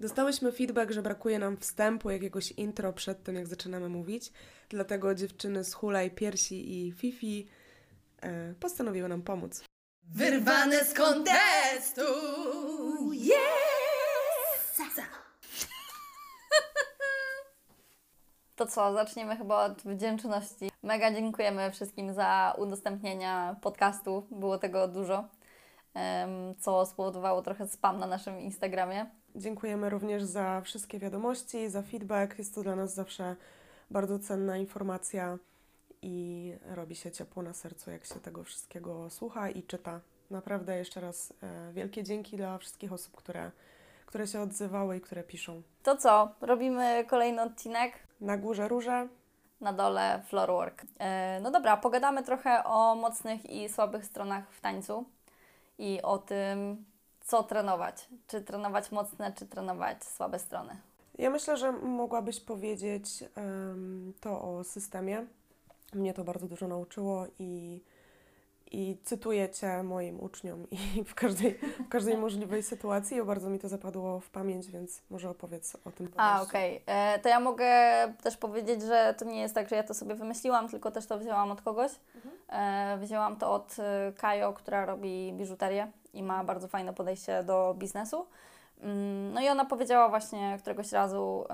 Dostałyśmy feedback, że brakuje nam wstępu, jakiegoś intro przed tym, jak zaczynamy mówić. Dlatego dziewczyny z Hulaj, Piersi i Fifi e, postanowiły nam pomóc. Wyrwane z kontestu! Yes! To co, zaczniemy chyba od wdzięczności. Mega dziękujemy wszystkim za udostępnienia podcastu. Było tego dużo, em, co spowodowało trochę spam na naszym Instagramie. Dziękujemy również za wszystkie wiadomości, za feedback. Jest to dla nas zawsze bardzo cenna informacja i robi się ciepło na sercu, jak się tego wszystkiego słucha i czyta. Naprawdę jeszcze raz e, wielkie dzięki dla wszystkich osób, które, które się odzywały i które piszą. To co, robimy kolejny odcinek. Na górze róże. na dole floorwork. E, No dobra, pogadamy trochę o mocnych i słabych stronach w tańcu i o tym, co trenować. Czy trenować mocne, czy trenować słabe strony. Ja myślę, że mogłabyś powiedzieć em, to o systemie. Mnie to bardzo dużo nauczyło i, i cytuję Cię moim uczniom i w każdej, w każdej możliwej sytuacji. Bardzo mi to zapadło w pamięć, więc może opowiedz o tym. A, podejściu. okej. E, To ja mogę też powiedzieć, że to nie jest tak, że ja to sobie wymyśliłam, tylko też to wzięłam od kogoś. E, Wzięłam to od e, Kajo, która robi biżuterię i ma bardzo fajne podejście do biznesu. Mm, No i ona powiedziała właśnie któregoś razu,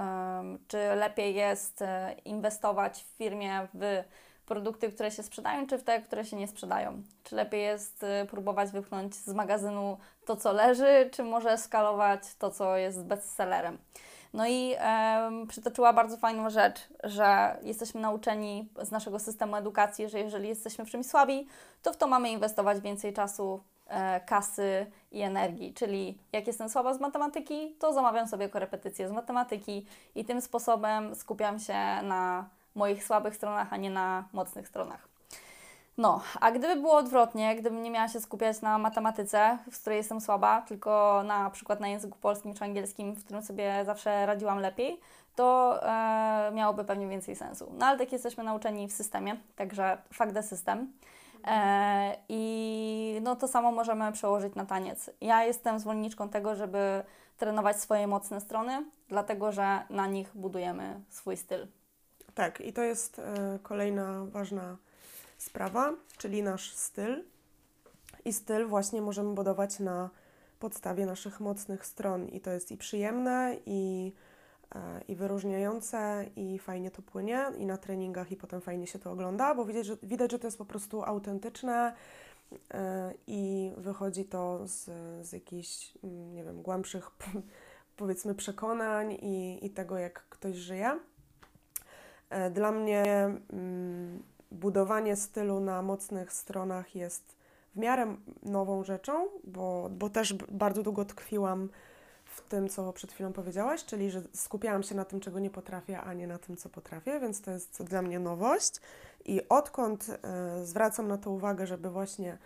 czy lepiej jest e, inwestować w firmie w produkty, które się sprzedają, czy w te, które się nie sprzedają. Czy lepiej jest e, próbować wypchnąć z magazynu to, co leży, czy może skalować to, co jest bestsellerem. No i em, przytoczyła bardzo fajną rzecz, że jesteśmy nauczeni z naszego systemu edukacji, że jeżeli jesteśmy w czymś słabi, to w to mamy inwestować więcej czasu, e, kasy i energii. Czyli jak jestem słaba z matematyki, to zamawiam sobie korepetycje z matematyki i tym sposobem skupiam się na moich słabych stronach, a nie na mocnych stronach. No, a gdyby było odwrotnie, gdybym nie miała się skupiać na matematyce, w której jestem słaba, tylko na przykład na języku polskim czy angielskim, w którym sobie zawsze radziłam lepiej, to e, miałoby pewnie więcej sensu. No ale tak jesteśmy nauczeni w systemie, także the system. E, I no to samo możemy przełożyć na taniec. Ja jestem zwolenniczką tego, żeby trenować swoje mocne strony, dlatego że na nich budujemy swój styl. Tak, i to jest e, kolejna ważna sprawa, czyli nasz styl. I styl właśnie możemy budować na podstawie naszych mocnych stron. I to jest i przyjemne, i, e, i wyróżniające, i fajnie to płynie, i na treningach, i potem fajnie się to ogląda, bo widać, że, widać, że to jest po prostu autentyczne e, i wychodzi to z, z jakichś, mm, nie wiem, głębszych, powiedzmy, przekonań i, i tego, jak ktoś żyje. E, Dla mnie mm, budowanie stylu na mocnych stronach jest w miarę nową rzeczą, bo, bo też bardzo długo tkwiłam w tym, co przed chwilą powiedziałaś, czyli że skupiałam się na tym, czego nie potrafię, a nie na tym, co potrafię, więc to jest dla mnie nowość. I odkąd e, zwracam na to uwagę, żeby właśnie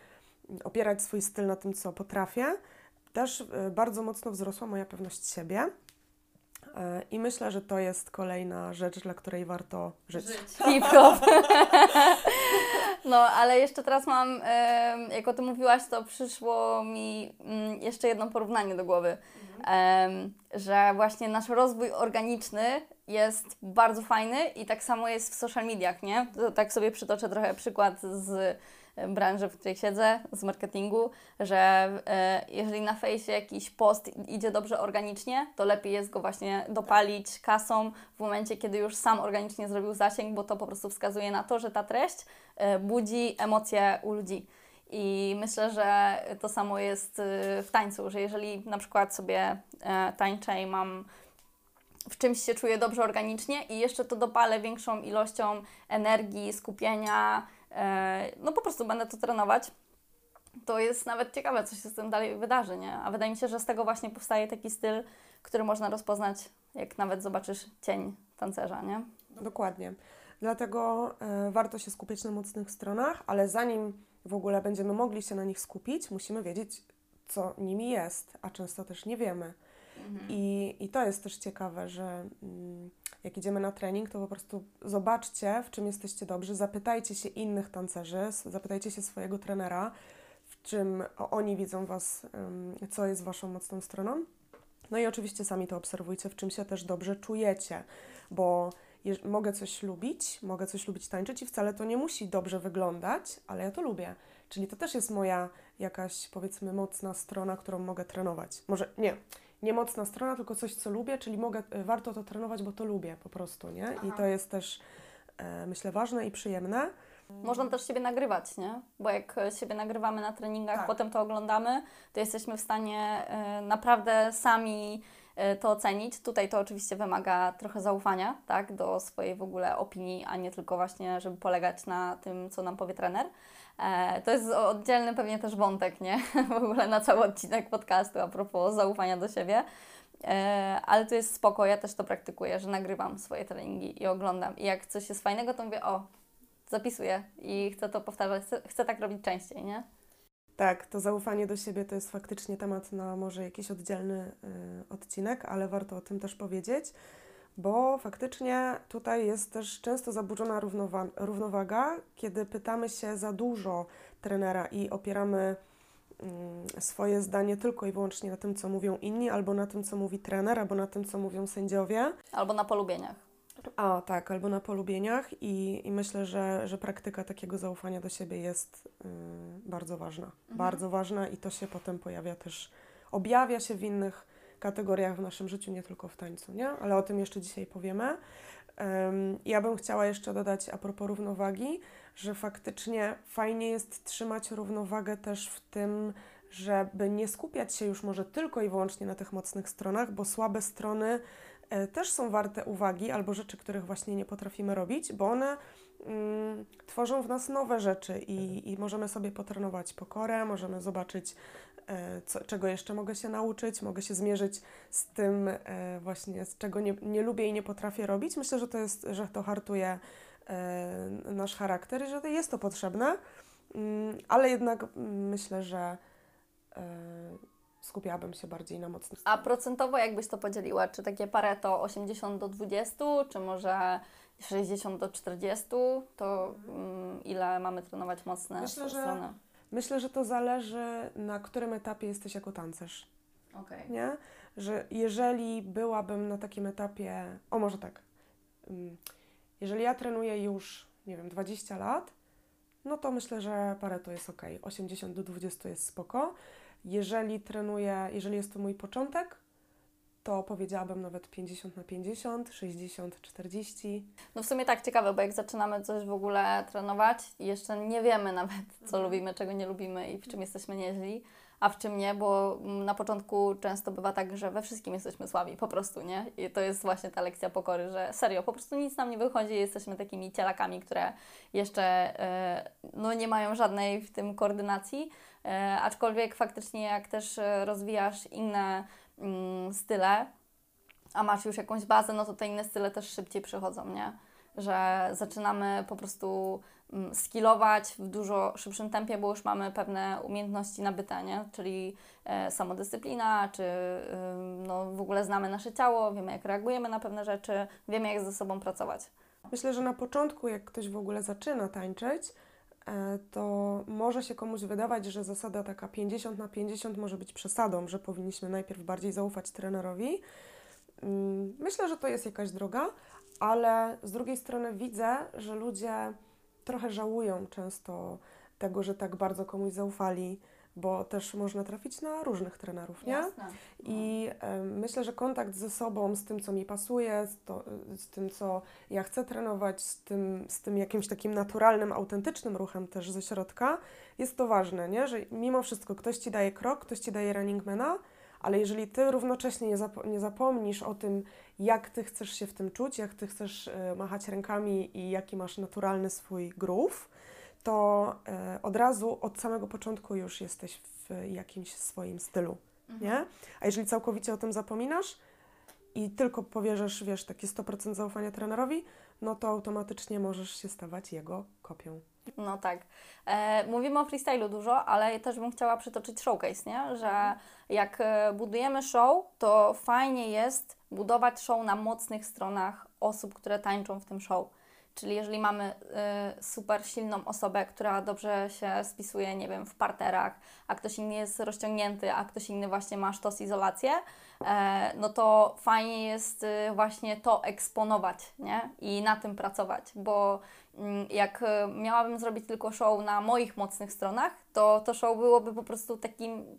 opierać swój styl na tym, co potrafię, też e, bardzo mocno wzrosła moja pewność siebie. E, I myślę, że to jest kolejna rzecz, dla której warto żyć. Hip-hop. No, ale jeszcze teraz mam, jak o tym mówiłaś, to przyszło mi mm, jeszcze jedno porównanie do głowy, Em, że właśnie nasz rozwój organiczny jest bardzo fajny i tak samo jest w social mediach, nie? To tak sobie przytoczę trochę przykład z branży, w której siedzę, z marketingu, że e, jeżeli na fejsie jakiś post idzie dobrze organicznie, to lepiej jest go właśnie dopalić kasą w momencie, kiedy już sam organicznie zrobił zasięg, bo to po prostu wskazuje na to, że ta treść e, budzi emocje u ludzi. I myślę, że to samo jest y, w tańcu, że jeżeli na przykład sobie e, tańczę i mam w czymś się czuję dobrze organicznie i jeszcze to dopalę większą ilością energii, skupienia, e, no po prostu będę to trenować, to jest nawet ciekawe, co się z tym dalej wydarzy, nie? A wydaje mi się, że z tego właśnie powstaje taki styl, który można rozpoznać, jak nawet zobaczysz cień tancerza, nie? Dokładnie. Dlatego e, warto się skupiać na mocnych stronach, ale zanim w ogóle będziemy mogli się na nich skupić, musimy wiedzieć, co nimi jest, a często też nie wiemy. I, I to jest też ciekawe, że mm, jak idziemy na trening, to po prostu zobaczcie, w czym jesteście dobrzy, zapytajcie się innych tancerzy, zapytajcie się swojego trenera, w czym oni widzą Was, co jest Waszą mocną stroną. No i oczywiście sami to obserwujcie, w czym się też dobrze czujecie, bo mogę coś lubić, mogę coś lubić tańczyć i wcale to nie musi dobrze wyglądać, ale ja to lubię. Czyli to też jest moja jakaś, powiedzmy, mocna strona, którą mogę trenować. Może nie, nie mocna strona, tylko coś, co lubię, czyli mogę, y, warto to trenować, bo to lubię po prostu, nie? I Aha. to jest też, e, myślę, ważne i przyjemne. Można też siebie nagrywać, nie? Bo jak e, siebie nagrywamy na treningach, Tak. potem to oglądamy, to jesteśmy w stanie e, naprawdę sami e, to ocenić. Tutaj to oczywiście wymaga trochę zaufania, tak? Do swojej w ogóle opinii, a nie tylko właśnie, żeby polegać na tym, co nam powie trener. E, To jest oddzielny pewnie też wątek, nie? W ogóle na cały odcinek podcastu a propos zaufania do siebie. E, Ale to jest spoko, ja też to praktykuję, że nagrywam swoje treningi i oglądam. I jak coś jest fajnego, to mówię, o, zapisuję i chcę to powtarzać, chcę, chcę tak robić częściej, nie? Tak, to zaufanie do siebie to jest faktycznie temat na może jakiś oddzielny y, odcinek, ale warto o tym też powiedzieć, bo faktycznie tutaj jest też często zaburzona równowa- równowaga, kiedy pytamy się za dużo trenera i opieramy mm, swoje zdanie tylko i wyłącznie na tym, co mówią inni, albo na tym, co mówi trener, albo na tym, co mówią sędziowie. Albo na polubieniach. A, tak, albo na polubieniach i, i myślę, że, że praktyka takiego zaufania do siebie jest y, bardzo ważna. Bardzo ważna i to się potem pojawia też, objawia się w innych kategoriach w naszym życiu, nie tylko w tańcu, nie? Ale o tym jeszcze dzisiaj powiemy. Ja bym chciała jeszcze dodać a propos równowagi, że faktycznie fajnie jest trzymać równowagę też w tym, żeby nie skupiać się już może tylko i wyłącznie na tych mocnych stronach, bo słabe strony e, też są warte uwagi albo rzeczy, których właśnie nie potrafimy robić, bo one mm, tworzą w nas nowe rzeczy i, i możemy sobie potrenować pokorę, możemy zobaczyć, co, czego jeszcze mogę się nauczyć, mogę się zmierzyć z tym e, właśnie, z czego nie, nie lubię i nie potrafię robić. Myślę, że to jest, że to hartuje e, nasz charakter i że to jest to potrzebne, mm, ale jednak mm, myślę, że e, skupiałabym się bardziej na mocnych A procentowo jakbyś to podzieliła? Czy takie Pareto 80 do 20, czy może 60 do 40? To mm, ile mamy trenować mocne Myślę, że- strony? Myślę, że to zależy, na którym etapie jesteś jako tancerz, Okej. nie? Że jeżeli byłabym na takim etapie, o może tak, ym, jeżeli ja trenuję już, nie wiem, 20 lat, no to myślę, że Pareto jest ok, 80 do 20 jest spoko. Jeżeli trenuję, jeżeli jest to mój początek, to powiedziałabym nawet 50 na 50, 60, 40. No w sumie tak ciekawe, bo jak zaczynamy coś w ogóle trenować i jeszcze nie wiemy nawet, co lubimy, czego nie lubimy i w czym jesteśmy nieźli, a w czym nie, bo na początku często bywa tak, że we wszystkim jesteśmy słabi, po prostu, nie? I to jest właśnie ta lekcja pokory, że serio, po prostu nic nam nie wychodzi, jesteśmy takimi cielakami, które jeszcze e, no, nie mają żadnej w tym koordynacji, e, aczkolwiek faktycznie jak też e, rozwijasz inne style, a masz już jakąś bazę, no to te inne style też szybciej przychodzą, nie? Że zaczynamy po prostu mm, skillować w dużo szybszym tempie, bo już mamy pewne umiejętności nabyte, nie? Czyli e, samodyscyplina, czy ym, no, w ogóle znamy nasze ciało, wiemy jak reagujemy na pewne rzeczy, wiemy jak ze sobą pracować. Myślę, że na początku, jak ktoś w ogóle zaczyna tańczyć, to może się komuś wydawać, że zasada taka 50 na 50 może być przesadą, że powinniśmy najpierw bardziej zaufać trenerowi. Mm, Myślę, że to jest jakaś droga, ale z drugiej strony widzę, że ludzie trochę żałują często tego, że tak bardzo komuś zaufali, bo też można trafić na różnych trenerów, nie? I e, myślę, że kontakt ze sobą, z tym, co mi pasuje, z, to, z tym, co ja chcę trenować, z tym, z tym jakimś takim naturalnym, autentycznym ruchem też ze środka, jest to ważne, nie? Że mimo wszystko ktoś ci daje krok, ktoś ci daje runningmana, ale jeżeli ty równocześnie nie, zapo- nie zapomnisz o tym, jak ty chcesz się w tym czuć, jak ty chcesz e, machać rękami i jaki masz naturalny swój groove, to e, od razu, od samego początku już jesteś w jakimś swoim stylu, nie? A jeżeli całkowicie o tym zapominasz i tylko powierzysz, wiesz, takie 100% zaufania trenerowi, no to automatycznie możesz się stawać jego kopią. No tak. E, mówimy o freestylu dużo, ale też bym chciała przytoczyć showcase, nie? Że jak e, budujemy show, to fajnie jest budować show na mocnych stronach osób, które tańczą w tym show. Czyli jeżeli mamy y, super silną osobę, która dobrze się spisuje, nie wiem, w parterach, a ktoś inny jest rozciągnięty, a ktoś inny właśnie ma sztos izolację, e, no to fajnie jest y, właśnie to eksponować, nie? I na tym pracować, bo mm, jak y, miałabym zrobić tylko show na moich mocnych stronach, to to show byłoby po prostu takim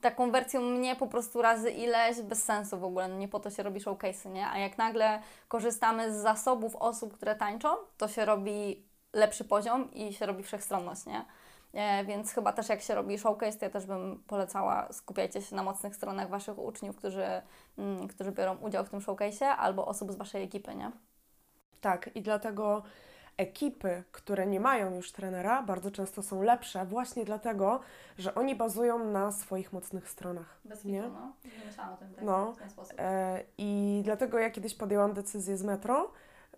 taką wersją mnie po prostu razy ileś bez sensu w ogóle, no nie po to się robi showcase'y, nie? A jak nagle korzystamy z zasobów osób, które tańczą, to się robi lepszy poziom i się robi wszechstronność, nie? E, więc chyba też jak się robi showcase, to ja też bym polecała skupiajcie się na mocnych stronach Waszych uczniów, którzy, mm, którzy biorą udział w tym showcase'ie albo osób z Waszej ekipy, nie? Tak, i dlatego ekipy, które nie mają już trenera, bardzo często są lepsze, właśnie dlatego, że oni bazują na swoich mocnych stronach. nie? no. Nie myślałam o tym tak, No. w ten sposób. E, I dlatego ja kiedyś podjęłam decyzję z Metro,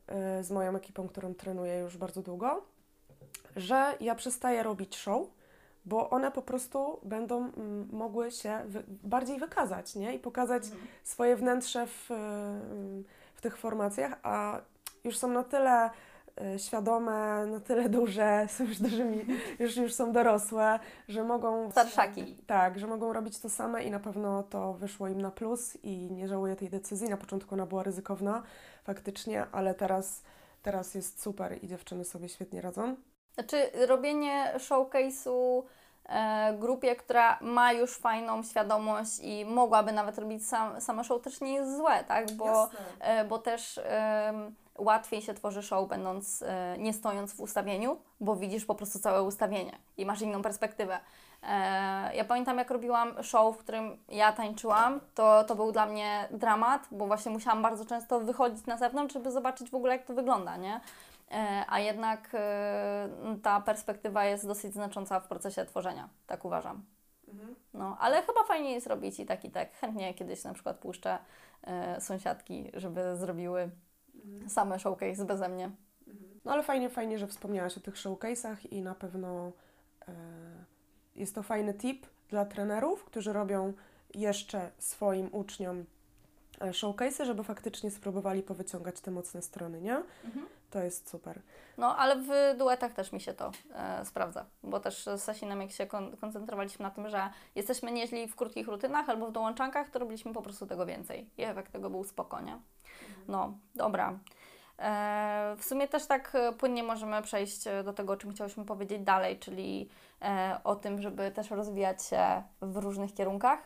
e, z moją ekipą, którą trenuję już bardzo długo, że ja przestaję robić show, bo one po prostu będą mm, mogły się wy, bardziej wykazać, nie? I pokazać swoje wnętrze w, mm, w tych formacjach, a już są na tyle e, świadome, na tyle duże, są już dużymi, już, już są dorosłe, że mogą... Starszaki. Tak, że mogą robić to same i na pewno to wyszło im na plus i nie żałuję tej decyzji. Na początku ona była ryzykowna, faktycznie, ale teraz, teraz jest super i dziewczyny sobie świetnie radzą. Znaczy, robienie showcase'u e, grupie, która ma już fajną świadomość i mogłaby nawet robić sam, same show, też nie jest złe, tak? Bo, e, bo też em, łatwiej się tworzy show, będąc e, nie stojąc w ustawieniu, bo widzisz po prostu całe ustawienie i masz inną perspektywę. E, ja pamiętam, jak robiłam show, w którym ja tańczyłam, to, to był dla mnie dramat, bo właśnie musiałam bardzo często wychodzić na zewnątrz, żeby zobaczyć w ogóle, jak to wygląda, nie? E, a jednak ta perspektywa jest dosyć znacząca w procesie tworzenia, tak uważam. No, ale chyba fajnie jest robić i tak, i tak. Chętnie kiedyś na przykład puszczę sąsiadki, żeby zrobiły same showcase beze mnie. No ale fajnie, fajnie, że wspomniałaś o tych showcase'ach i na pewno e, jest to fajny tip dla trenerów, którzy robią jeszcze swoim uczniom e, showcase'y, żeby faktycznie spróbowali powyciągać te mocne strony, nie? To jest super. No, ale w duetach też mi się to e, sprawdza, bo też z Sasinem, jak się kon- koncentrowaliśmy na tym, że jesteśmy nieźli w krótkich rutynach albo w dołączankach, to robiliśmy po prostu tego więcej i efekt tego był spokojnie. No, dobra. E, w sumie też tak e, płynnie możemy przejść e, do tego, o czym chciałyśmy powiedzieć dalej, czyli e, o tym, żeby też rozwijać się w różnych kierunkach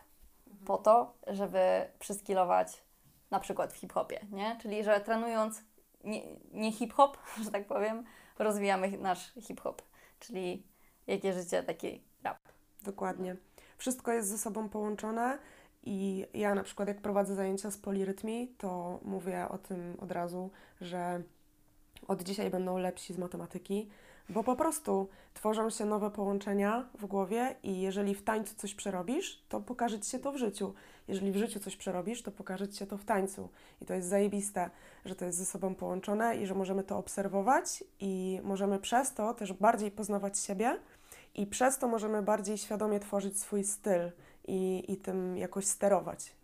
po to, żeby przyskilować na przykład w hip-hopie, nie? Czyli, że trenując nie, nie hip-hop, że tak powiem, rozwijamy nasz hip-hop, czyli jakie życie, taki rap. Dokładnie. Wszystko jest ze sobą połączone i ja na przykład jak prowadzę zajęcia z polirytmii, to mówię o tym od razu, że od dzisiaj będą lepsi z matematyki, bo po prostu tworzą się nowe połączenia w głowie i jeżeli w tańcu coś przerobisz, to pokaże Ci się to w życiu. Jeżeli w życiu coś przerobisz, to pokaże Ci się to w tańcu. I to jest zajebiste, że to jest ze sobą połączone i że możemy to obserwować i możemy przez to też bardziej poznawać siebie i przez to możemy bardziej świadomie tworzyć swój styl i, i tym jakoś sterować.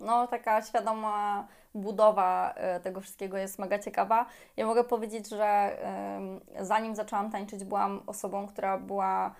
No, taka świadoma budowa e, tego wszystkiego jest mega ciekawa. Ja mogę powiedzieć, że zanim zaczęłam tańczyć, byłam osobą, która była,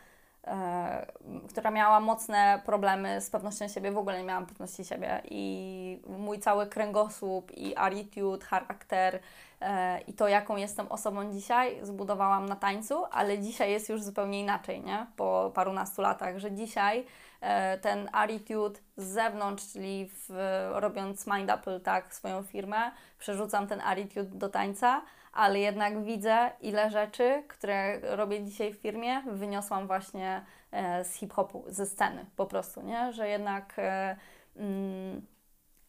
która miała mocne problemy z pewnością siebie, w ogóle nie miałam pewności siebie i mój cały kręgosłup i attitude, charakter e, i to, jaką jestem osobą dzisiaj, zbudowałam na tańcu, ale dzisiaj jest już zupełnie inaczej, nie? Po parunastu latach, że dzisiaj e, ten attitude z zewnątrz, czyli w, robiąc Mind Apple, tak, swoją firmę, przerzucam ten attitude do tańca, ale jednak widzę, ile rzeczy, które robię dzisiaj w firmie, wyniosłam właśnie e, z hip-hopu, ze sceny po prostu, nie? Że jednak e, mm,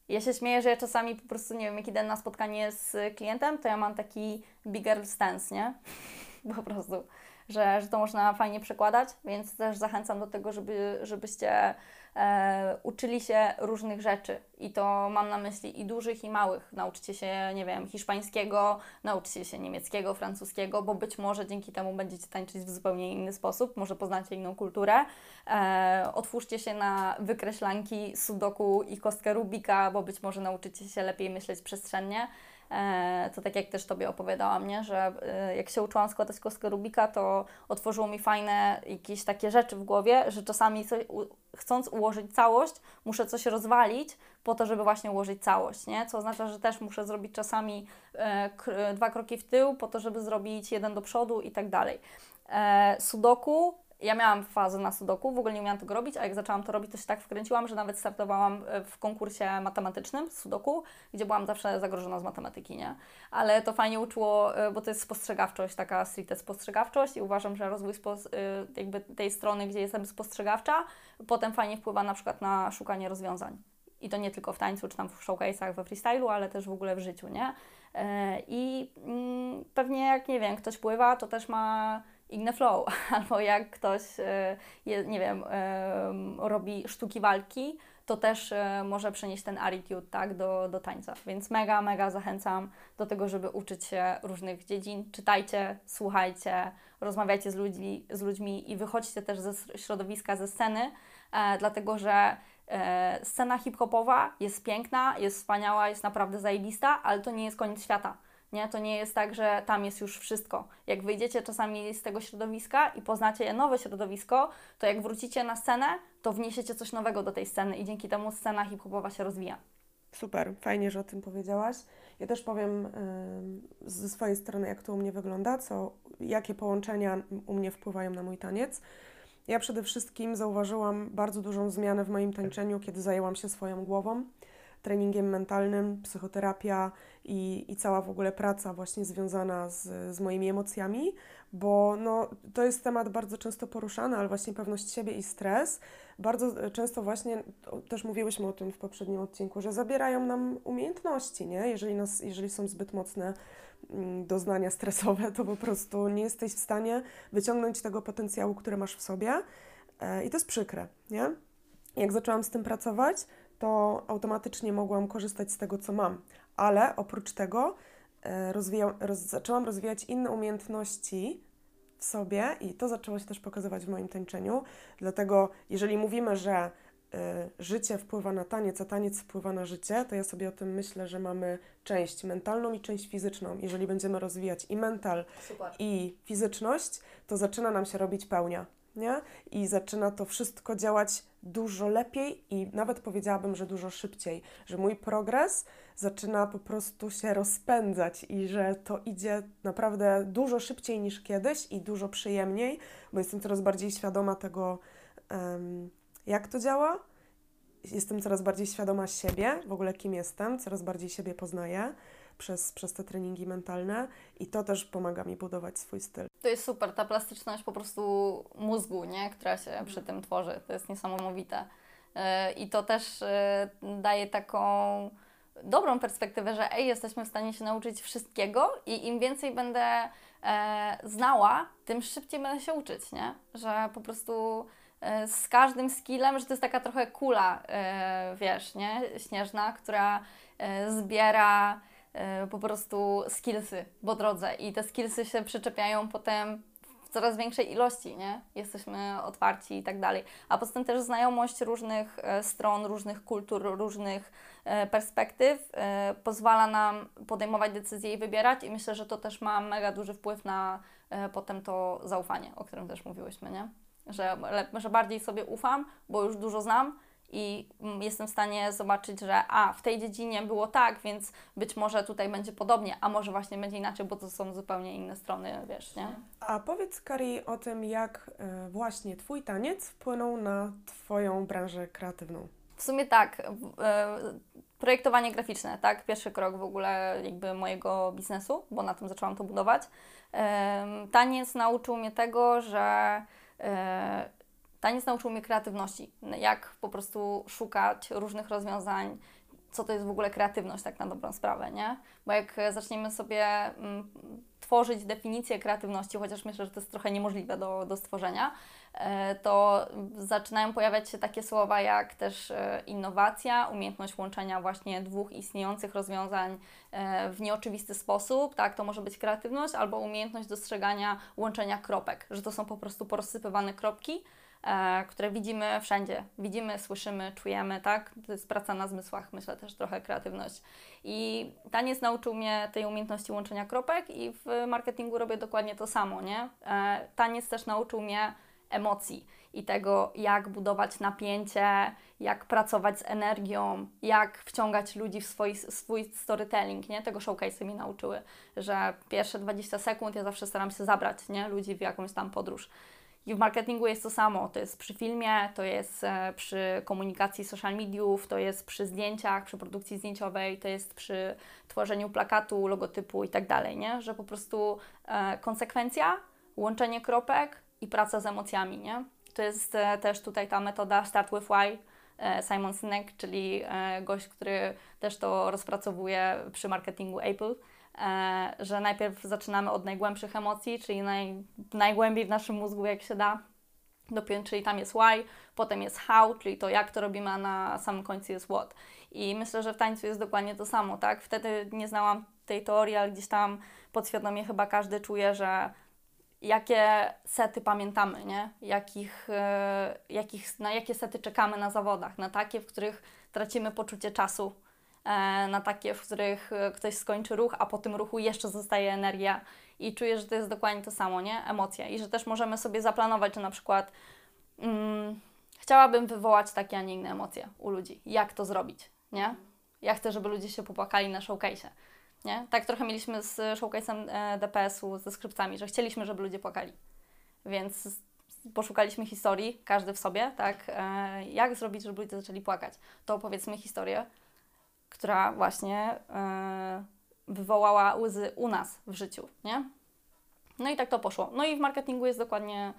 ja się śmieję, że ja czasami po prostu, nie wiem, jak idę na spotkanie z klientem, to ja mam taki big girl stance, nie? po prostu, że, że to można fajnie przekładać, więc też zachęcam do tego, żeby, żebyście e, uczyli się różnych rzeczy i to mam na myśli i dużych, i małych. Nauczcie się, nie wiem, hiszpańskiego, nauczcie się niemieckiego, francuskiego, bo być może dzięki temu będziecie tańczyć w zupełnie inny sposób, może poznacie inną kulturę. E, otwórzcie się na wykreślanki, sudoku i kostkę Rubika, bo być może nauczycie się lepiej myśleć przestrzennie. E, to tak jak też Tobie opowiadałam, nie? że e, jak się uczyłam składać kostkę Rubika, to otworzyło mi fajne jakieś takie rzeczy w głowie, że czasami coś, chcąc ułożyć całość, muszę coś rozwalić po to, żeby właśnie ułożyć całość, nie? Co oznacza, że też muszę zrobić czasami e, dwa kroki w tył po to, żeby zrobić jeden do przodu i tak dalej. Sudoku ja miałam fazę na sudoku, w ogóle nie umiałam tego robić, a jak zaczęłam to robić, to się tak wkręciłam, że nawet startowałam e, w konkursie matematycznym sudoku, gdzie byłam zawsze zagrożona z matematyki, nie? Ale to fajnie uczyło, e, bo to jest spostrzegawczość, taka stricte spostrzegawczość i uważam, że rozwój e, jakby tej strony, gdzie jestem spostrzegawcza, potem fajnie wpływa na przykład na szukanie rozwiązań. I to nie tylko w tańcu, czy tam w showcase'ach, we freestylu, ale też w ogóle w życiu, nie? I mm, pewnie jak, nie wiem, ktoś pływa, to też ma inny flow, albo jak ktoś, je, nie wiem, robi sztuki walki, to też może przenieść ten attitude tak, do, do tańca. Więc mega, mega zachęcam do tego, żeby uczyć się różnych dziedzin. Czytajcie, słuchajcie, rozmawiajcie z, ludzi, z ludźmi i wychodźcie też ze środowiska, ze sceny, e, dlatego że e, scena hip-hopowa jest piękna, jest wspaniała, jest naprawdę zajebista, ale to nie jest koniec świata. Nie? To nie jest tak, że tam jest już wszystko. Jak wyjdziecie czasami z tego środowiska i poznacie nowe środowisko, to jak wrócicie na scenę, to wniesiecie coś nowego do tej sceny i dzięki temu scena hip-hopowa się rozwija. Super, fajnie, że o tym powiedziałaś. Ja też powiem y, ze swojej strony, jak to u mnie wygląda, co, jakie połączenia u mnie wpływają na mój taniec. Ja przede wszystkim zauważyłam bardzo dużą zmianę w moim tańczeniu, kiedy zajęłam się swoją głową treningiem mentalnym, psychoterapia i, i cała w ogóle praca właśnie związana z, z moimi emocjami, bo no, to jest temat bardzo często poruszany, ale właśnie pewność siebie i stres. Bardzo często właśnie, też mówiłyśmy o tym w poprzednim odcinku, że zabierają nam umiejętności, nie? Jeżeli, nas, jeżeli są zbyt mocne mm, doznania stresowe, to po prostu nie jesteś w stanie wyciągnąć tego potencjału, który masz w sobie e, i to jest przykre, nie? Jak zaczęłam z tym pracować, to automatycznie mogłam korzystać z tego, co mam. Ale oprócz tego e, rozwijał, roz, zaczęłam rozwijać inne umiejętności w sobie i to zaczęło się też pokazywać w moim tańczeniu. Dlatego, jeżeli mówimy, że y, życie wpływa na taniec, a taniec wpływa na życie, to ja sobie o tym myślę, że mamy część mentalną i część fizyczną. Jeżeli będziemy rozwijać i mental, Super. i fizyczność, to zaczyna nam się robić pełnia nie? I zaczyna to wszystko działać dużo lepiej i nawet powiedziałabym, że dużo szybciej, że mój progres zaczyna po prostu się rozpędzać i że to idzie naprawdę dużo szybciej niż kiedyś i dużo przyjemniej, bo jestem coraz bardziej świadoma tego, jak to działa. Jestem coraz bardziej świadoma siebie, w ogóle kim jestem, coraz bardziej siebie poznaję przez, przez te treningi mentalne i to też pomaga mi budować swój styl. To jest super, ta plastyczność po prostu mózgu, nie? która się przy tym tworzy. To jest niesamowite. E, I to też e, daje taką dobrą perspektywę, że ej, jesteśmy w stanie się nauczyć wszystkiego i im więcej będę e, znała, tym szybciej będę się uczyć, nie? Że po prostu e, z każdym skillem, że to jest taka trochę kula, e, wiesz, nie? Śnieżna, która e, zbiera E, po prostu skillsy po drodze i te skillsy się przyczepiają potem coraz większej ilości, nie? Jesteśmy otwarci i tak dalej. A poza tym też znajomość różnych e, stron, różnych kultur, różnych e, perspektyw pozwala nam podejmować decyzje i wybierać i myślę, że to też ma mega duży wpływ na potem to zaufanie, o którym też mówiłyśmy, nie? Że, że bardziej sobie ufam, bo już dużo znam, i mm, jestem w stanie zobaczyć, że a, w tej dziedzinie było tak, więc być może tutaj będzie podobnie, a może właśnie będzie inaczej, bo to są zupełnie inne strony, wiesz, nie? A powiedz, Kari, o tym, jak y, właśnie Twój taniec wpłynął na Twoją branżę kreatywną. W sumie tak, y, projektowanie graficzne, tak, pierwszy krok w ogóle jakby mojego biznesu, bo na tym zaczęłam to budować. Taniec nauczył mnie tego, że Taniec nauczył mnie kreatywności, jak po prostu szukać różnych rozwiązań, co to jest w ogóle kreatywność, tak na dobrą sprawę, nie? Bo jak zaczniemy sobie mm, tworzyć definicję kreatywności, chociaż myślę, że to jest trochę niemożliwe do, do stworzenia, e, to zaczynają pojawiać się takie słowa jak też e, innowacja, umiejętność łączenia właśnie dwóch istniejących rozwiązań e, w nieoczywisty sposób, tak? To może być kreatywność albo umiejętność dostrzegania łączenia kropek, że to są po prostu porozsypywane kropki, które widzimy wszędzie. Widzimy, słyszymy, czujemy, tak? To jest praca na zmysłach, myślę też trochę kreatywność. I taniec nauczył mnie tej umiejętności łączenia kropek i w marketingu robię dokładnie to samo, nie? E, taniec też nauczył mnie emocji i tego, jak budować napięcie, jak pracować z energią, jak wciągać ludzi w swój, swój storytelling, nie? Tego showcase'y mi nauczyły, że pierwsze 20 sekund ja zawsze staram się zabrać, nie? Ludzi w jakąś tam podróż. I w marketingu jest to samo. To jest przy filmie, to jest e, przy komunikacji social mediów, to jest przy zdjęciach, przy produkcji zdjęciowej, to jest przy tworzeniu plakatu, logotypu i tak dalej, nie? Że po prostu e, konsekwencja, łączenie kropek i praca z emocjami, nie? To jest e, też tutaj ta metoda Start with Why, Simon Sinek, czyli gość, który też to rozpracowuje przy marketingu Apple, że najpierw zaczynamy od najgłębszych emocji, czyli naj, najgłębiej w naszym mózgu jak się da, dopiero, czyli tam jest why, potem jest how, czyli to jak to robimy, a na samym końcu jest what. I myślę, że w tańcu jest dokładnie to samo, tak? Wtedy nie znałam tej teorii, ale gdzieś tam podświadomie chyba każdy czuje, że jakie sety pamiętamy, nie? Jakich, e, jakich, na jakie sety czekamy na zawodach, na takie, w których tracimy poczucie czasu, e, na takie, w których e, ktoś skończy ruch, a po tym ruchu jeszcze zostaje energia i czuję, że to jest dokładnie to samo, nie? Emocje i że też możemy sobie zaplanować, że na przykład mm, chciałabym wywołać takie, a nie inne emocje u ludzi. Jak to zrobić, nie? Ja chcę, żeby ludzie się popłakali na showcase'ie. Nie? Tak trochę mieliśmy z showcase'em e, DPS-u, ze skryptami, że chcieliśmy, żeby ludzie płakali. Więc poszukaliśmy historii, każdy w sobie, tak? E, jak zrobić, żeby ludzie zaczęli płakać? To opowiedzmy historię, która właśnie e, wywołała łzy u nas w życiu, nie? No i tak to poszło. No i w marketingu jest dokładnie,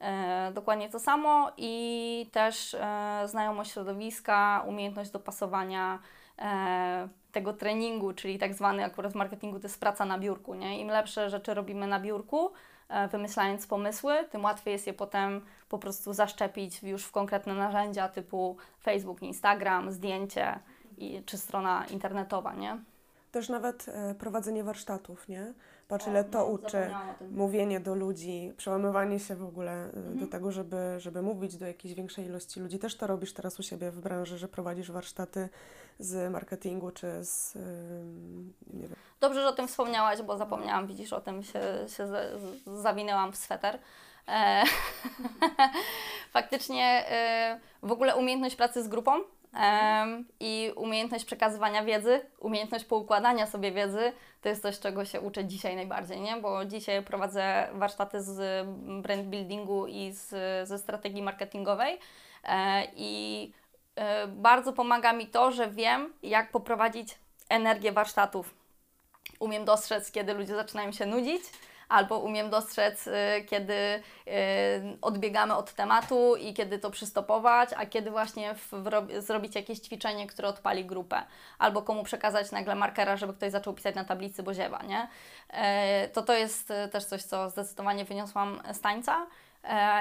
e, dokładnie to samo i też e, znajomość środowiska, umiejętność dopasowania e, tego treningu, czyli tak zwany akurat w marketingu to jest praca na biurku, nie? Im lepsze rzeczy robimy na biurku, wymyślając pomysły, tym łatwiej jest je potem po prostu zaszczepić już w konkretne narzędzia typu Facebook, Instagram, zdjęcie czy strona internetowa, nie? Też nawet e, prowadzenie warsztatów, nie? Patrz, ile to no, uczy. Mówienie do ludzi, przełamywanie się w ogóle e, Mhm. do tego, żeby, żeby mówić do jakiejś większej ilości ludzi. Też to robisz teraz u siebie w branży, że prowadzisz warsztaty z marketingu czy z, nie wiem, Dobrze, że o tym wspomniałaś, bo zapomniałam, widzisz, o tym się, się zawinęłam w sweter. E, faktycznie e, w ogóle umiejętność pracy z grupą em, i umiejętność przekazywania wiedzy, umiejętność poukładania sobie wiedzy, to jest coś, czego się uczę dzisiaj najbardziej, nie? Bo dzisiaj prowadzę warsztaty z brand buildingu i z, ze strategii marketingowej e, i e, bardzo pomaga mi to, że wiem, jak poprowadzić energię warsztatów umiem dostrzec, kiedy ludzie zaczynają się nudzić, albo umiem dostrzec, y, kiedy y, odbiegamy od tematu i kiedy to przystopować, a kiedy właśnie zrobić jakieś ćwiczenie, które odpali grupę, albo komu przekazać nagle markera, żeby ktoś zaczął pisać na tablicy, bo ziewa, nie? E, To to jest y, też coś, co zdecydowanie wyniosłam z tańca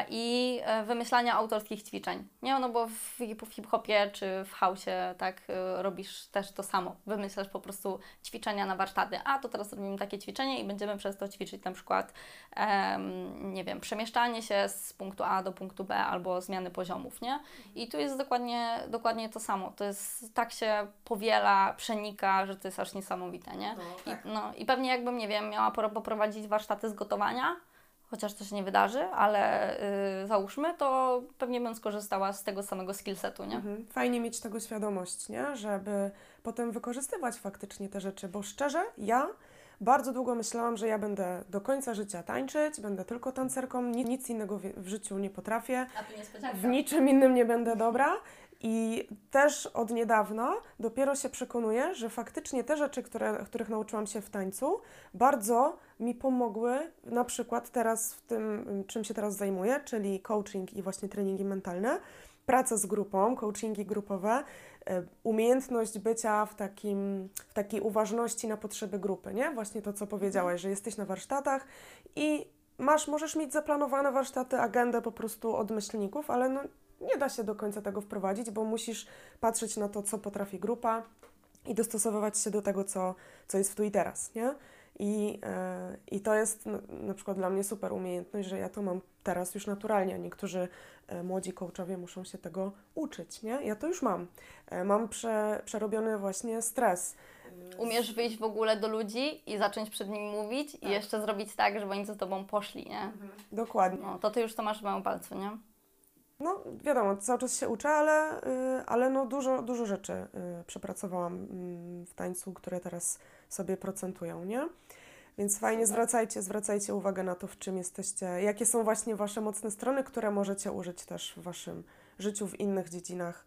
i e, wymyślania autorskich ćwiczeń. Nie, no bo w, hip- w hip-hopie czy w house'ie tak y, robisz też to samo. Wymyślasz po prostu ćwiczenia na warsztaty. A to teraz robimy takie ćwiczenie i będziemy przez to ćwiczyć na przykład, em, nie wiem, przemieszczanie się z punktu A do punktu B albo zmiany poziomów, nie? I tu jest dokładnie, dokładnie to samo. To jest, tak się powiela, przenika, że to jest aż niesamowite, nie? I, no, I pewnie jakbym, nie wiem, miała poprowadzić warsztaty z gotowania, chociaż to się nie wydarzy, ale y, załóżmy, to pewnie bym skorzystała z tego samego skillsetu, nie? Mhm. Fajnie mieć tego świadomość, nie? Żeby potem wykorzystywać faktycznie te rzeczy, bo szczerze, ja bardzo długo myślałam, że ja będę do końca życia tańczyć, będę tylko tancerką, ni- nic innego w, życiu nie potrafię, w niczym innym nie będę dobra. I też od niedawna dopiero się przekonuję, że faktycznie te rzeczy, które, których nauczyłam się w tańcu, bardzo mi pomogły, na przykład teraz w tym, czym się teraz zajmuję, czyli coaching i właśnie treningi mentalne, praca z grupą, coachingi grupowe, e, umiejętność bycia w, takim, w takiej uważności na potrzeby grupy, nie? Właśnie to, co powiedziałaś, że jesteś na warsztatach i masz, możesz mieć zaplanowane warsztaty, agendę po prostu od myślników, ale no, nie da się do końca tego wprowadzić, bo musisz patrzeć na to, co potrafi grupa i dostosowywać się do tego, co, co jest w tu i teraz, nie? I, e, I to jest na, na przykład dla mnie super umiejętność, że ja to mam teraz już naturalnie. a Niektórzy e, młodzi coachowie muszą się tego uczyć, nie? Ja to już mam. E, mam prze, przerobiony właśnie stres. Umiesz wyjść w ogóle do ludzi i zacząć przed nimi mówić i jeszcze zrobić tak, żeby oni za tobą poszli, nie? Dokładnie. No, to ty już to masz w małym palcu, nie? No, wiadomo, cały czas się uczę, ale, y, ale no dużo, dużo rzeczy y, przepracowałam mm, w tańcu, które teraz sobie procentują, nie? Więc fajnie, zwracajcie, zwracajcie uwagę na to, w czym jesteście, jakie są właśnie Wasze mocne strony, które możecie użyć też w Waszym życiu, w innych dziedzinach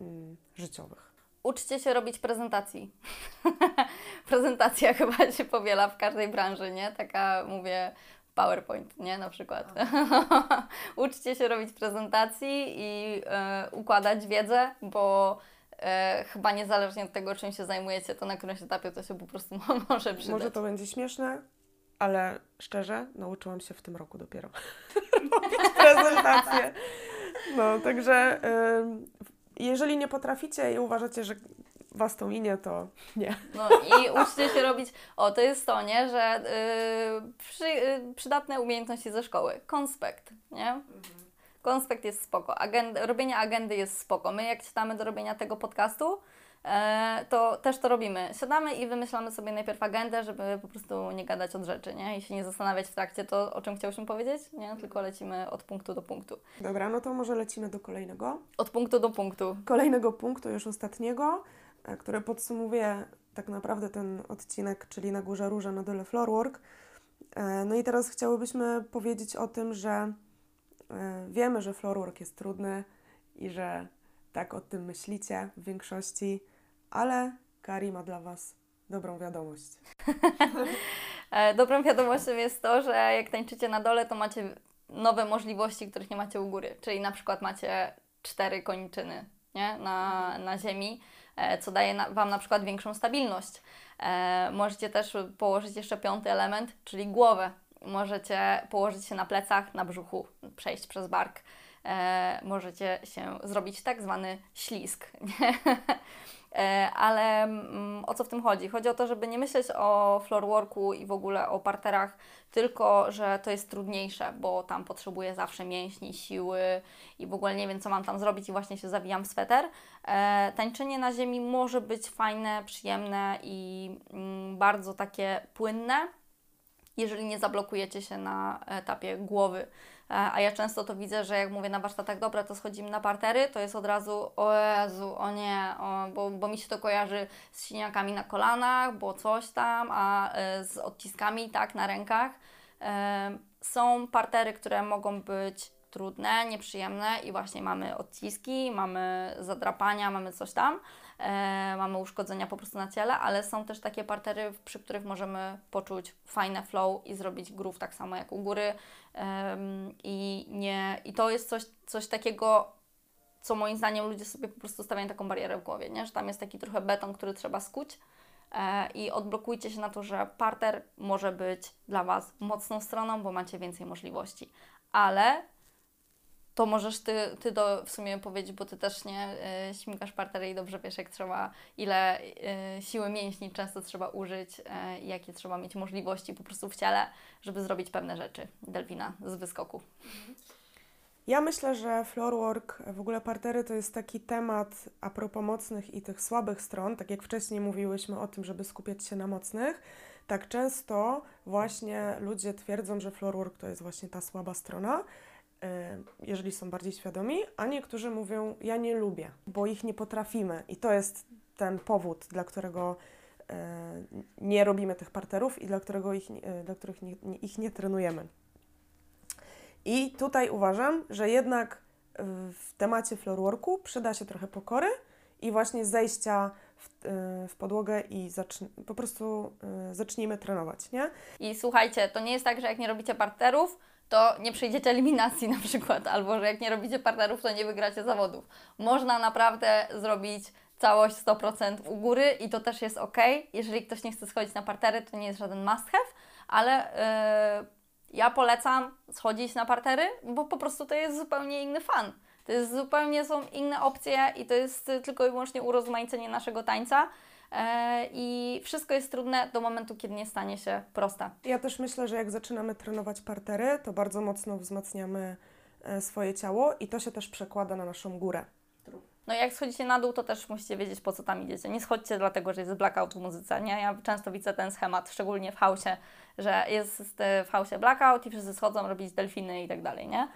mm, życiowych. Uczcie się robić prezentacji. Prezentacja chyba się powiela w każdej branży, nie? Taka, mówię, PowerPoint, nie? Na przykład. Uczcie się robić prezentacji i e, układać wiedzę, bo e, chyba niezależnie od tego, czym się zajmujecie, to na którymś etapie to się po prostu może przydać. Może to będzie śmieszne, ale szczerze, nauczyłam się w tym roku dopiero robić prezentację. No, także y, jeżeli nie potraficie i uważacie, że Was to minie, to nie. No i uczcie się robić, o to jest to, nie, że y, przy, y, przydatne umiejętności ze szkoły. Konspekt, nie? Konspekt jest spoko. Agend, robienie agendy jest spoko. My jak siadamy do robienia tego podcastu, e, to też to robimy. Siadamy i wymyślamy sobie najpierw agendę, żeby po prostu nie gadać od rzeczy, nie? I się nie zastanawiać w trakcie to, o czym chciałyśmy powiedzieć, nie? Tylko lecimy od punktu do punktu. Dobra, no to może lecimy do kolejnego. Od punktu do punktu. Kolejnego punktu, już ostatniego, e, który podsumowuje tak naprawdę ten odcinek, czyli na górze róża, na dole floorwork. E, No i teraz chciałybyśmy powiedzieć o tym, że e, wiemy, że floorwork jest trudny i że tak o tym myślicie w większości, ale Kari ma dla Was dobrą wiadomość. E, Dobrą wiadomością jest to, że jak tańczycie na dole, to macie nowe możliwości, których nie macie u góry. Czyli na przykład macie cztery koniczyny nie? Na, na ziemi, co daje Wam na przykład większą stabilność. E, Możecie też położyć jeszcze piąty element, czyli głowę. Możecie położyć się na plecach, na brzuchu, przejść przez bark. E, Możecie się zrobić tak zwany ślisk. E, Ale mm, o co w tym chodzi? Chodzi o to, żeby nie myśleć o floorworku i w ogóle o parterach, tylko że to jest trudniejsze, bo tam potrzebuję zawsze mięśni, siły i w ogóle nie wiem, co mam tam zrobić i właśnie się zawijam w sweter. E, tańczenie na ziemi może być fajne, przyjemne i mm, bardzo takie płynne, jeżeli nie zablokujecie się na etapie głowy. E, A ja często to widzę, że jak mówię na warsztatach, dobra, to schodzimy na partery, to jest od razu, o Jezu, o nie, o, bo, bo mi się to kojarzy z siniakami na kolanach, bo coś tam, a e, z odciskami, tak, na rękach. E, Są partery, które mogą być trudne, nieprzyjemne i właśnie mamy odciski, mamy zadrapania, mamy coś tam, e, mamy uszkodzenia po prostu na ciele, ale są też takie partery, przy których możemy poczuć fajne flow i zrobić groove tak samo jak u góry. I, nie, i to jest coś, coś takiego, co moim zdaniem ludzie sobie po prostu stawiają taką barierę w głowie, nie? że tam jest taki trochę beton, który trzeba skuć. E, i odblokujcie się na to, że parter może być dla Was mocną stroną, bo macie więcej możliwości, ale to możesz Ty, ty do, w sumie powiedzieć, bo Ty też nie e, śmigasz partery i dobrze wiesz, jak trzeba, ile e, siły mięśni często trzeba użyć i jakie trzeba mieć możliwości po prostu w ciele, żeby zrobić pewne rzeczy. Delwina z wyskoku. Ja myślę, że floorwork, w ogóle partery to jest taki temat a propos mocnych i tych słabych stron. Tak jak wcześniej mówiłyśmy o tym, żeby skupiać się na mocnych, tak często właśnie ludzie twierdzą, że floorwork to jest właśnie ta słaba strona, y, jeżeli są bardziej świadomi, a niektórzy mówią, ja nie lubię, bo ich nie potrafimy. I to jest ten powód, dla którego y, nie robimy tych parterów i dla, którego ich, y, dla których nie, ich nie trenujemy. I tutaj uważam, że jednak w- temacie floorworku przyda się trochę pokory i właśnie zejścia w, y, w podłogę i po prostu y, zacznijmy trenować, nie? I słuchajcie, to nie jest tak, że jak nie robicie parterów, to nie przyjdziecie eliminacji na przykład, albo że jak nie robicie parterów, to nie wygracie zawodów. Można naprawdę zrobić całość 100% u góry i to też jest ok. Jeżeli ktoś nie chce schodzić na partery, to nie jest żaden must have, ale yy, ja polecam schodzić na partery, bo po prostu to jest zupełnie inny fan. To jest zupełnie są inne opcje i to jest tylko i wyłącznie urozmaicenie naszego tańca. E, I wszystko jest trudne do momentu, kiedy nie stanie się proste. Ja też myślę, że jak zaczynamy trenować partery, to bardzo mocno wzmacniamy e, swoje ciało i to się też przekłada na naszą górę. No jak schodzicie na dół, to też musicie wiedzieć, po co tam idziecie. Nie schodźcie dlatego, że jest blackout w muzyce, nie? Ja często widzę ten schemat, szczególnie w hausie, że jest e, w hausie blackout i wszyscy schodzą robić delfiny i tak dalej, nie?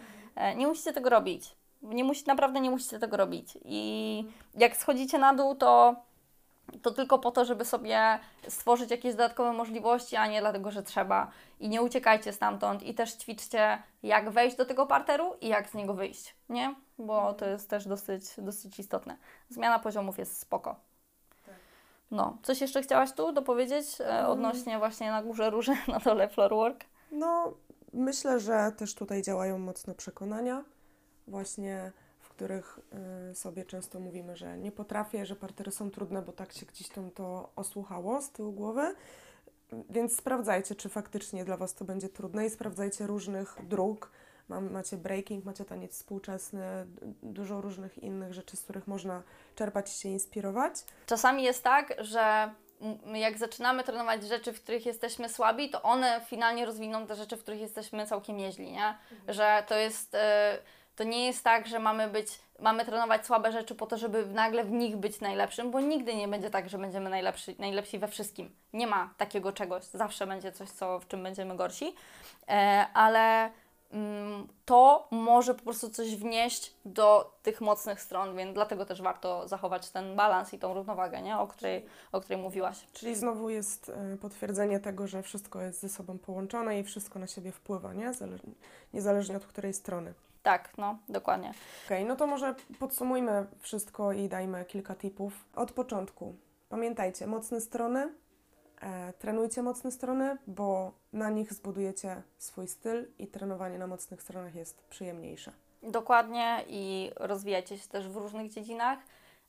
Nie musicie tego robić. Nie musi, naprawdę nie musicie tego robić. I jak schodzicie na dół, to, to tylko po to, żeby sobie stworzyć jakieś dodatkowe możliwości, a nie dlatego, że trzeba. I nie uciekajcie stamtąd i też ćwiczcie, jak wejść do tego parteru i jak z niego wyjść, nie? Bo to jest też dosyć, dosyć istotne. Zmiana poziomów jest spoko. No, coś jeszcze chciałaś tu dopowiedzieć e, odnośnie właśnie na górze róży, na dole floorwork? No, myślę, że też tutaj działają mocno przekonania, właśnie których y, sobie często mówimy, że nie potrafię, że partery są trudne, bo tak się gdzieś tam to osłuchało z tyłu głowy. Więc sprawdzajcie, czy faktycznie dla Was to będzie trudne i sprawdzajcie różnych dróg. Mam, macie breaking, macie taniec współczesny, dużo różnych innych rzeczy, z których można czerpać i się inspirować. Czasami jest tak, że jak zaczynamy trenować rzeczy, w których jesteśmy słabi, to one finalnie rozwiną te rzeczy, w których jesteśmy całkiem nieźli, nie? Że to jest, e, to nie jest tak, że mamy być, mamy trenować słabe rzeczy po to, żeby nagle w nich być najlepszym, bo nigdy nie będzie tak, że będziemy najlepsi, najlepsi we wszystkim. Nie ma takiego czegoś. Zawsze będzie coś, co, w czym będziemy gorsi, e, ale mm, to może po prostu coś wnieść do tych mocnych stron, więc dlatego też warto zachować ten balans i tą równowagę, nie? O, której, o której mówiłaś. Czyli znowu jest e, potwierdzenie tego, że wszystko jest ze sobą połączone i wszystko na siebie wpływa, nie? Zale- niezależnie od której strony. Tak, no, dokładnie. Okej, no to może podsumujmy wszystko i dajmy kilka tipów. Od początku. Pamiętajcie, mocne strony, e, trenujcie mocne strony, bo na nich zbudujecie swój styl i trenowanie na mocnych stronach jest przyjemniejsze. Dokładnie i rozwijajcie się też w różnych dziedzinach.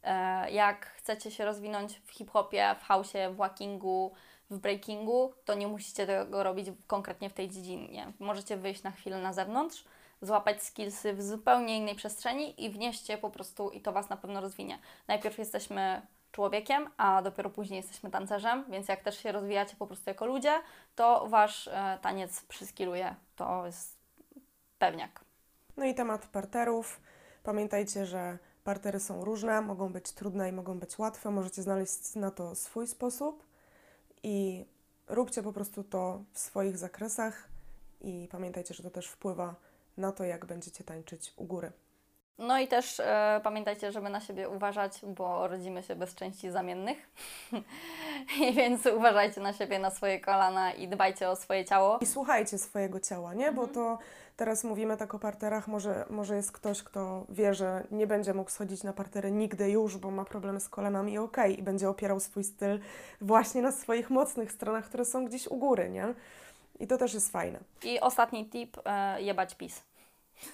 E, Jak chcecie się rozwinąć w hip-hopie, w house'ie, w walkingu, w breakingu, to nie musicie tego robić konkretnie w tej dziedzinie. Możecie wyjść na chwilę na zewnątrz, złapać skillsy w zupełnie innej przestrzeni i wnieść je po prostu i to Was na pewno rozwinie. Najpierw jesteśmy człowiekiem, a dopiero później jesteśmy tancerzem, więc jak też się rozwijacie po prostu jako ludzie, to Wasz e, taniec przyskiluje. To jest pewniak. No i temat parterów. Pamiętajcie, że partery są różne, mogą być trudne i mogą być łatwe. Możecie znaleźć na to swój sposób i róbcie po prostu to w swoich zakresach i pamiętajcie, że to też wpływa na to, jak będziecie tańczyć u góry. No i też e, pamiętajcie, żeby na siebie uważać, bo rodzimy się bez części zamiennych. I więc uważajcie na siebie, na swoje kolana i dbajcie o swoje ciało. I słuchajcie swojego ciała, nie? Bo to teraz mówimy tak o parterach, może, może jest ktoś, kto wie, że nie będzie mógł schodzić na partery nigdy już, bo ma problemy z kolanami i okej, i będzie opierał swój styl właśnie na swoich mocnych stronach, które są gdzieś u góry, nie? I to też jest fajne. I ostatni tip, e, jebać pis.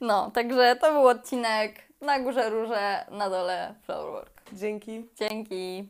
No, także to był odcinek na górze róże, na dole floorwork. Dzięki. Dzięki.